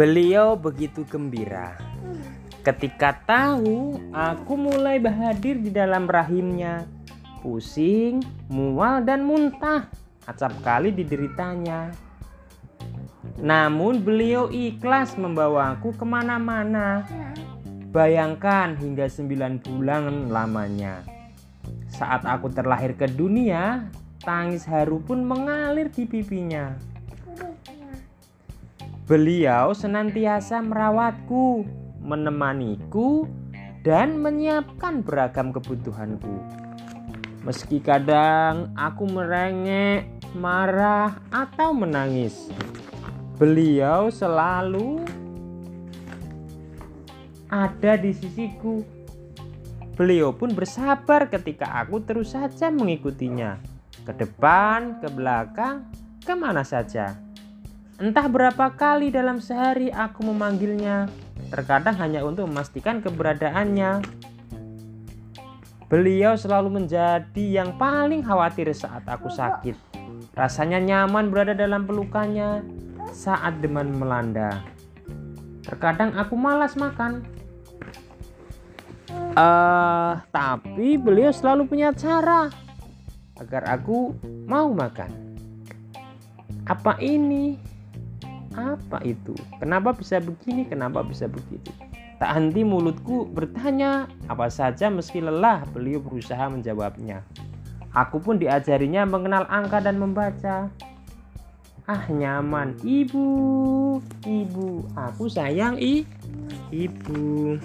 Beliau begitu gembira ketika tahu aku mulai berhadir di dalam rahimnya. Pusing, mual, dan muntah. Acap kali dideritanya. Namun beliau ikhlas membawaku ke mana-mana. Bayangkan hingga 9 bulan lamanya. Saat aku terlahir ke dunia, tangis haru pun mengalir di pipinya. Beliau senantiasa merawatku, menemaniku, dan menyiapkan beragam kebutuhanku. Meski kadang aku merengek, marah, atau menangis, beliau selalu ada di sisiku. Beliau pun bersabar ketika aku terus saja mengikutinya ke depan, ke belakang, ke mana saja. Entah berapa kali dalam sehari aku memanggilnya, terkadang hanya untuk memastikan keberadaannya. Beliau selalu menjadi yang paling khawatir saat aku sakit. Rasanya nyaman berada dalam pelukannya saat demam melanda. Terkadang aku malas makan. Uh, tapi beliau selalu punya cara agar aku mau makan. Apa ini? Apa itu? Kenapa bisa begini? Kenapa bisa begitu? Tak henti mulutku bertanya apa saja meski lelah beliau berusaha menjawabnya. Aku pun diajarinya mengenal angka dan membaca. Ah nyaman ibu, ibu, aku sayang i, ibu.